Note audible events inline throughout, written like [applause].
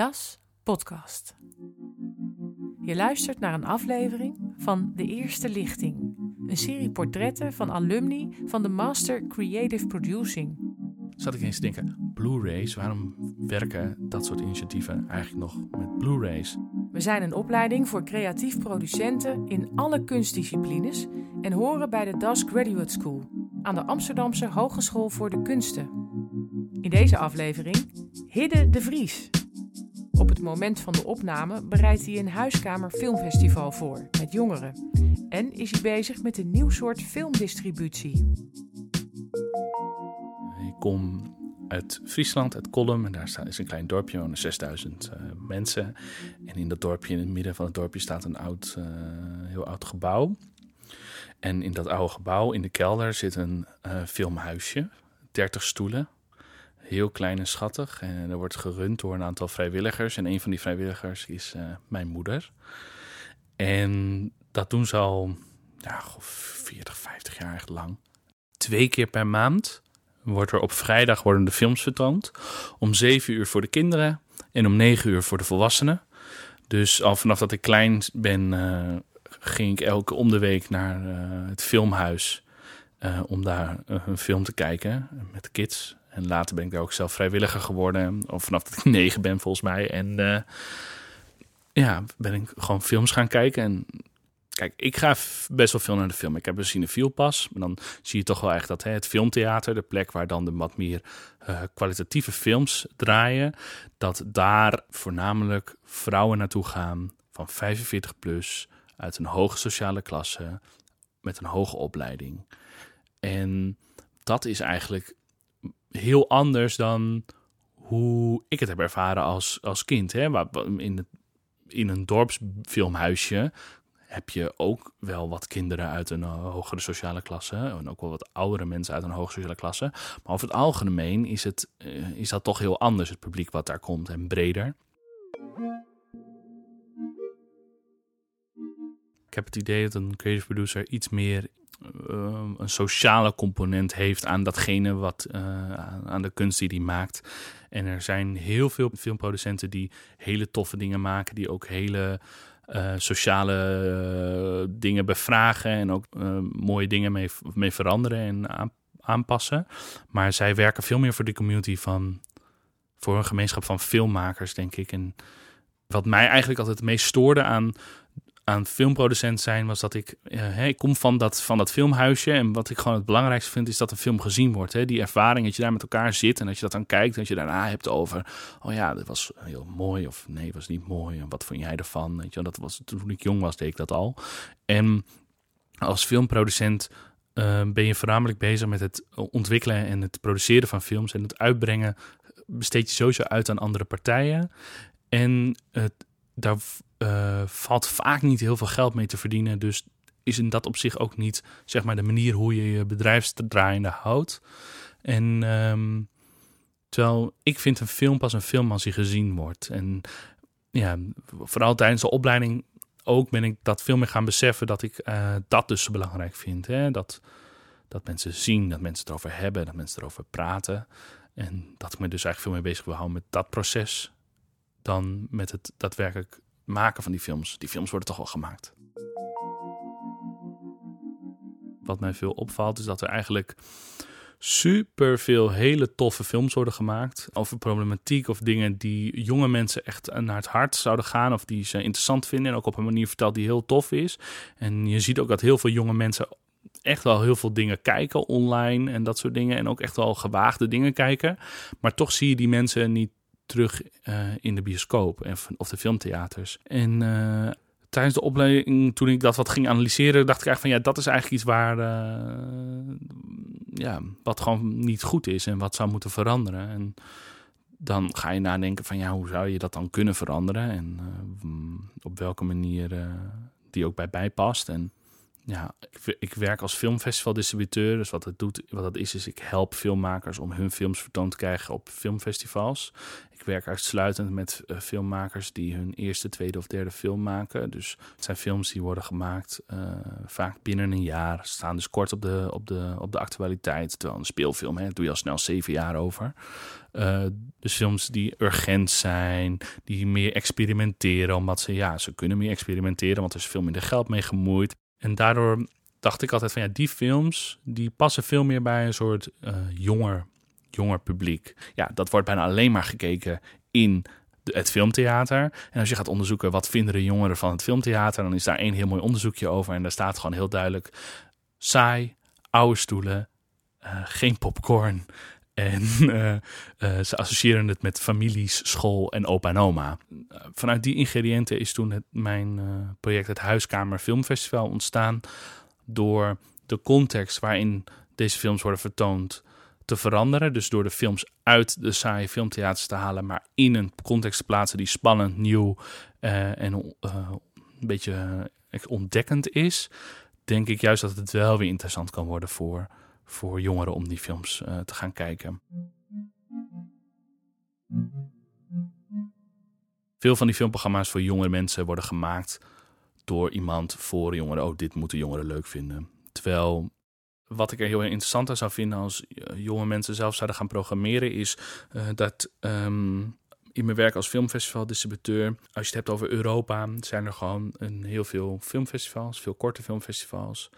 Das Podcast. Je luistert naar een aflevering van De Eerste Lichting, een serie portretten van alumni van de Master Creative Producing. Zat ik eens te denken, Blu-rays, waarom werken dat soort initiatieven eigenlijk nog met Blu-rays? We zijn een opleiding voor creatief producenten in alle kunstdisciplines en horen bij de Das Graduate School aan de Amsterdamse Hogeschool voor de Kunsten. In deze aflevering Hidde de Vries. Op het moment van de opname bereidt hij een huiskamer filmfestival voor met jongeren. En is hij bezig met een nieuw soort filmdistributie. Ik kom uit Friesland, uit Kolm. En daar is een klein dorpje, wonen 6000 uh, mensen. En in dat dorpje, in het midden van het dorpje, staat een oud, uh, heel oud gebouw. En in dat oude gebouw, in de kelder, zit een uh, filmhuisje. 30 stoelen. Heel klein en schattig. En er wordt gerund door een aantal vrijwilligers. En een van die vrijwilligers is mijn moeder. En dat doen ze al ja, 40, 50 jaar lang. Twee keer per maand wordt er op vrijdag worden de films vertoond. Om 7 uur voor de kinderen en om 9 uur voor de volwassenen. Dus al vanaf dat ik klein ben, uh, ging ik elke om de week naar uh, het filmhuis. Om daar een film te kijken met de kids. En later ben ik daar ook zelf vrijwilliger geworden. Of vanaf dat ik [laughs] negen ben volgens mij. En ja, ben ik gewoon films gaan kijken. En Kijk, ik ga best wel veel naar de film. Ik heb een cinefielpas. Maar dan zie je toch wel echt dat hè, het filmtheater, de plek waar dan de wat meer uh, kwalitatieve films draaien, dat daar voornamelijk vrouwen naartoe gaan van 45 plus, uit een hoge sociale klasse, met een hoge opleiding. En dat is eigenlijk heel anders dan hoe ik het heb ervaren als, als kind. Hè? In, in een dorpsfilmhuisje heb je ook wel wat kinderen uit een uh, hogere sociale klasse. En ook wel wat oudere mensen uit een hogere sociale klasse. Maar over het algemeen is, het, uh, is dat toch heel anders, het publiek wat daar komt. En breder. Ik heb het idee dat een creative producer iets meer uh, een sociale component heeft aan datgene wat aan de kunst die hij maakt. En er zijn heel veel filmproducenten die hele toffe dingen maken, die ook hele uh, sociale dingen bevragen en ook mooie dingen mee, mee veranderen en aan, aanpassen. Maar zij werken veel meer voor de community van, voor een gemeenschap van filmmakers, denk ik. En wat mij eigenlijk altijd het meest stoorde aan aan filmproducent zijn, was dat ik, uh, ik kom van dat, van dat filmhuisje. En wat ik gewoon het belangrijkste vind, is dat een film gezien wordt. Hè? Die ervaring, dat je daar met elkaar zit en dat je dat dan kijkt. Dat je daarna hebt over, oh ja, dat was heel mooi of nee, was niet mooi. En wat vond jij ervan? Weet je, dat was, toen ik jong was, deed ik dat al. En als filmproducent uh, ben je voornamelijk bezig met het ontwikkelen en het produceren van films. En het uitbrengen besteed je sowieso uit aan andere partijen. En het, daar uh, valt vaak niet heel veel geld mee te verdienen. Dus is in dat op zich ook niet zeg maar, de manier hoe je je bedrijfsdraaiende houdt. En um, terwijl ik vind een film pas een film als hij gezien wordt. En ja, vooral tijdens de opleiding ook ben ik dat veel meer gaan beseffen dat ik uh, dat dus belangrijk vind. Hè? Dat, dat mensen zien, dat mensen het erover hebben, dat mensen erover praten. En dat ik me dus eigenlijk veel meer bezig wil houden met dat proces dan met het daadwerkelijk maken van die films. Die films worden toch wel gemaakt. Wat mij veel opvalt is dat er eigenlijk super veel hele toffe films worden gemaakt over problematiek of dingen die jonge mensen echt naar het hart zouden gaan of die ze interessant vinden en ook op een manier verteld die heel tof is. En je ziet ook dat heel veel jonge mensen echt wel heel veel dingen kijken online en dat soort dingen en ook echt wel gewaagde dingen kijken. Maar toch zie je die mensen niet terug uh, in de bioscoop en, of de filmtheaters. En uh, tijdens de opleiding, toen ik dat wat ging analyseren, dacht ik eigenlijk van ja, dat is eigenlijk iets waar, uh, ja, wat gewoon niet goed is en wat zou moeten veranderen. En dan ga je nadenken van ja, hoe zou je dat dan kunnen veranderen en op welke manier die ook bij bijpast. En ja, ik, ik, werk als filmfestivaldistributeur. Dus wat het doet, wat dat is, is ik help filmmakers om hun films vertoond te krijgen op filmfestivals. Ik werk uitsluitend met uh, filmmakers die hun eerste, tweede of derde film maken. Dus het zijn films die worden gemaakt uh, vaak binnen een jaar. Staan dus kort op de, op de, op de actualiteit. Terwijl een speelfilm, hè, doe je al snel zeven jaar over. Uh, dus films die urgent zijn, die meer experimenteren, omdat ze, ja, ze kunnen meer experimenteren, want er is veel minder geld mee gemoeid. En daardoor dacht ik altijd van ja, die films die passen veel meer bij een soort uh, jonger, jonger publiek. Ja, dat wordt bijna alleen maar gekeken in het filmtheater. En als je gaat onderzoeken wat vinden de jongeren van het filmtheater, dan is daar één heel mooi onderzoekje over. En daar staat gewoon heel duidelijk: saai, oude stoelen, uh, geen popcorn. En uh, [laughs] uh, ze associëren het met families, school en opa en oma. vanuit die ingrediënten is toen het, mijn project het Huiskamer Filmfestival ontstaan. Door de context waarin deze films worden vertoond te veranderen. Dus door de films uit de saaie filmtheaters te halen, maar in een context te plaatsen die spannend, nieuw en een beetje ontdekkend is. Denk ik juist dat het wel weer interessant kan worden voor voor jongeren om die films uh, te gaan kijken. Veel van die filmprogramma's voor jonge mensen worden gemaakt door iemand voor jongeren. Oh, dit moeten jongeren leuk vinden. Terwijl wat ik er heel interessant aan zou vinden als eh, jonge mensen zelf zouden gaan programmeren, is uh, dat um, in mijn werk als filmfestivaldistributeur, als je het hebt over Europa, zijn er gewoon een heel veel filmfestivals, veel korte filmfestivals.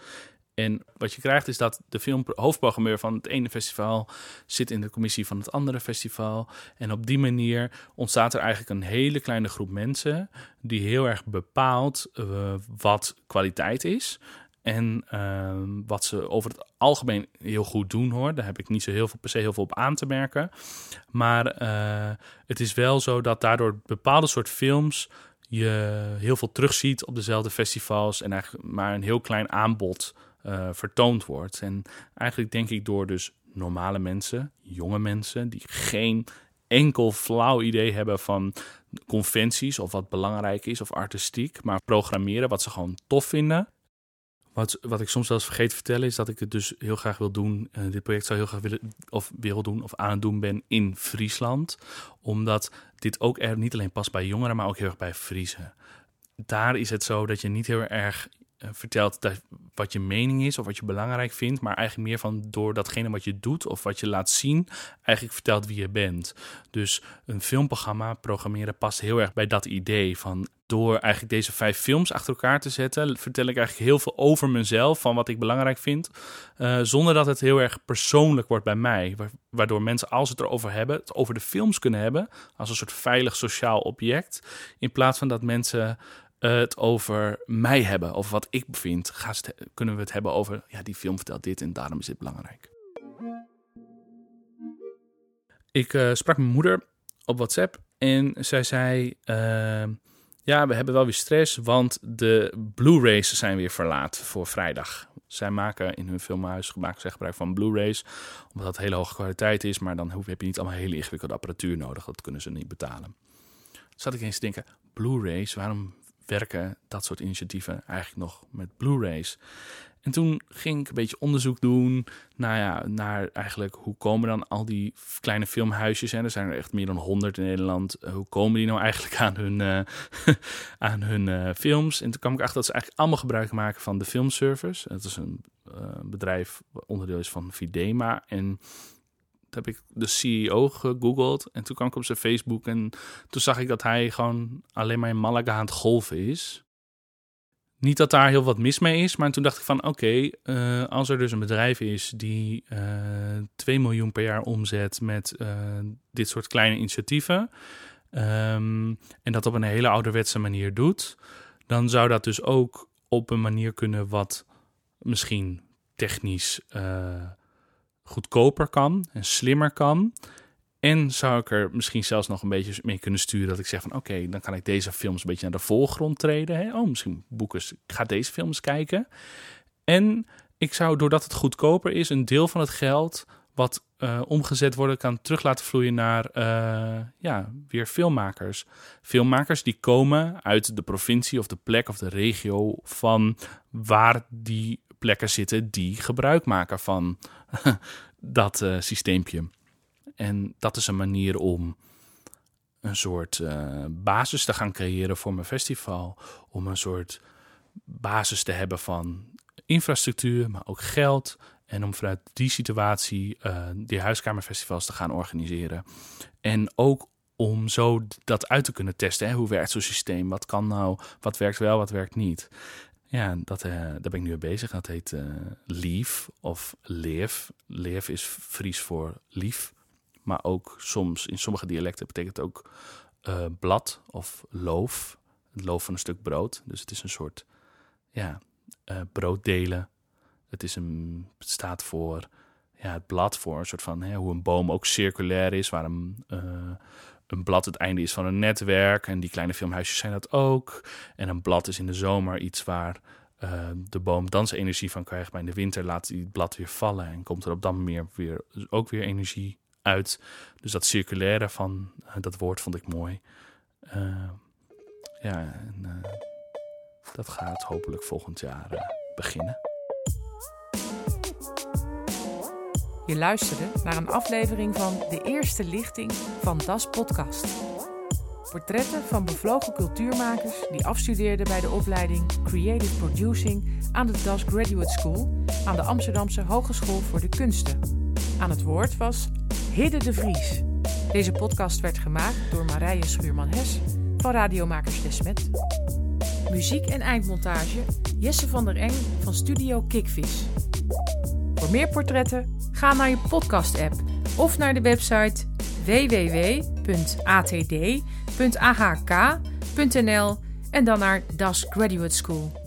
En wat je krijgt is dat de film, hoofdprogrammeur van het ene festival zit in de commissie van het andere festival. En op die manier ontstaat er eigenlijk een hele kleine groep mensen die heel erg bepaalt uh, wat kwaliteit is. En uh, wat ze over het algemeen heel goed doen hoor. Daar heb ik niet zo heel veel, per se heel veel op aan te merken. Maar uh, het is wel zo dat daardoor bepaalde soort films je heel veel terugziet op dezelfde festivals. En eigenlijk maar een heel klein aanbod uh, vertoond wordt. En eigenlijk denk ik door dus normale mensen, jonge mensen, die geen enkel flauw idee hebben van conventies of wat belangrijk is of artistiek, maar programmeren wat ze gewoon tof vinden. Wat, wat ik soms wel eens vergeet te vertellen is dat ik het dus heel graag wil doen. Uh, dit project zou heel graag willen of wil doen of aan het doen ben in Friesland. Omdat dit ook er niet alleen past bij jongeren, maar ook heel erg bij Friesen. Daar is het zo dat je niet heel erg eh, vertelt dat, wat je mening is of wat je belangrijk vindt, maar eigenlijk meer van door datgene wat je doet of wat je laat zien, eigenlijk vertelt wie je bent. Dus een filmprogramma programmeren past heel erg bij dat idee van door eigenlijk deze vijf films achter elkaar te zetten, vertel ik eigenlijk heel veel over mezelf, van wat ik belangrijk vind, uh, zonder dat het heel erg persoonlijk wordt bij mij. Waardoor mensen, als ze het erover hebben, het over de films kunnen hebben, als een soort veilig sociaal object, in plaats van dat mensen het over mij hebben, over wat ik bevind, kunnen we het hebben over, ja, die film vertelt dit en daarom is dit belangrijk. Ik uh, sprak mijn moeder op WhatsApp en zij zei, uh, ja, we hebben wel weer stress, want de Blu-rays zijn weer verlaat voor vrijdag. Zij maken in hun filmhuis gebruik van Blu-rays, omdat dat hele hoge kwaliteit is, maar dan heb je niet allemaal hele ingewikkelde apparatuur nodig, dat kunnen ze niet betalen. Zat ik eens te denken, Blu-rays, waarom werken dat soort initiatieven eigenlijk nog met Blu-rays. En toen ging ik een beetje onderzoek doen nou ja, naar eigenlijk hoe komen dan al die kleine filmhuisjes. En er zijn er echt meer dan 100 in Nederland. Eh, hoe komen die nou eigenlijk aan hun, uh, [laughs] aan hun uh, films? En toen kwam ik achter dat ze eigenlijk allemaal gebruik maken van de Filmservice. Dat is een bedrijf onderdeel is van Videma. En heb ik de CEO gegoogeld. En toen kwam ik op zijn Facebook. En toen zag ik dat hij gewoon alleen maar in Malaga aan het golven is. Niet dat daar heel wat mis mee is. Maar toen dacht ik van oké, eh, als er dus een bedrijf is die uh, eh, 2 miljoen per jaar omzet met uh, dit soort kleine initiatieven. Um, en dat op een hele ouderwetse manier doet. Dan zou dat dus ook op een manier kunnen wat misschien technisch goedkoper kan en slimmer kan. En zou ik er misschien zelfs nog een beetje mee kunnen sturen dat ik zeg van oké, dan kan ik deze films een beetje naar de voorgrond treden. Hè? Oh, misschien boeken, ik ga deze films kijken. En ik zou, doordat het goedkoper is, een deel van het geld wat uh, omgezet worden kan terug laten vloeien naar uh, ja, weer filmmakers. Filmmakers die komen uit de provincie of de plek of de regio van waar die plekken zitten die gebruik maken van [laughs] dat uh, systeempje. En dat is een manier om een soort uh, basis te gaan creëren voor mijn festival. Om een soort basis te hebben van infrastructuur, maar ook geld. En om vanuit die situatie uh, die huiskamerfestivals te gaan organiseren. En ook om zo dat uit te kunnen testen. Hè? Hoe werkt zo'n systeem? Wat kan nou? Wat werkt wel, wat werkt niet? Ja, dat, uh, daar ben ik nu mee bezig. Dat heet uh, Lief of Leef. Leef is Fries voor lief. Maar ook soms, in sommige dialecten betekent het ook uh, blad of loof. Het loof van een stuk brood. Dus het is een soort ja, brood delen. Het, is een, staat voor ja, het blad, voor een soort van hè, hoe een boom ook circulair is. Waar een, een blad het einde is van een netwerk. En die kleine filmhuisjes zijn dat ook. En een blad is in de zomer iets waar uh, de boom dansenergie van krijgt. Maar in de winter laat die het blad weer vallen. En komt er op dat manier weer, ook weer energie uit. Dus dat circulaire van uh, dat woord vond ik mooi. Uh, ja, en, dat gaat hopelijk volgend jaar beginnen. Je luisterde naar een aflevering van De Eerste Lichting van Das Podcast. Portretten van bevlogen cultuurmakers die afstudeerden bij de opleiding Creative Producing aan de Das Graduate School aan de Amsterdamse Hogeschool voor de Kunsten. Aan het woord was Hidde de Vries. Deze podcast werd gemaakt door Marije Schuurman-Hes van Radiomakers Desmet. Muziek en eindmontage Jesse van der Eng van Studio Kickvis. Meer portretten ga naar je podcast-app of naar de website www.atd.ahk.nl en dan naar Das Graduate School.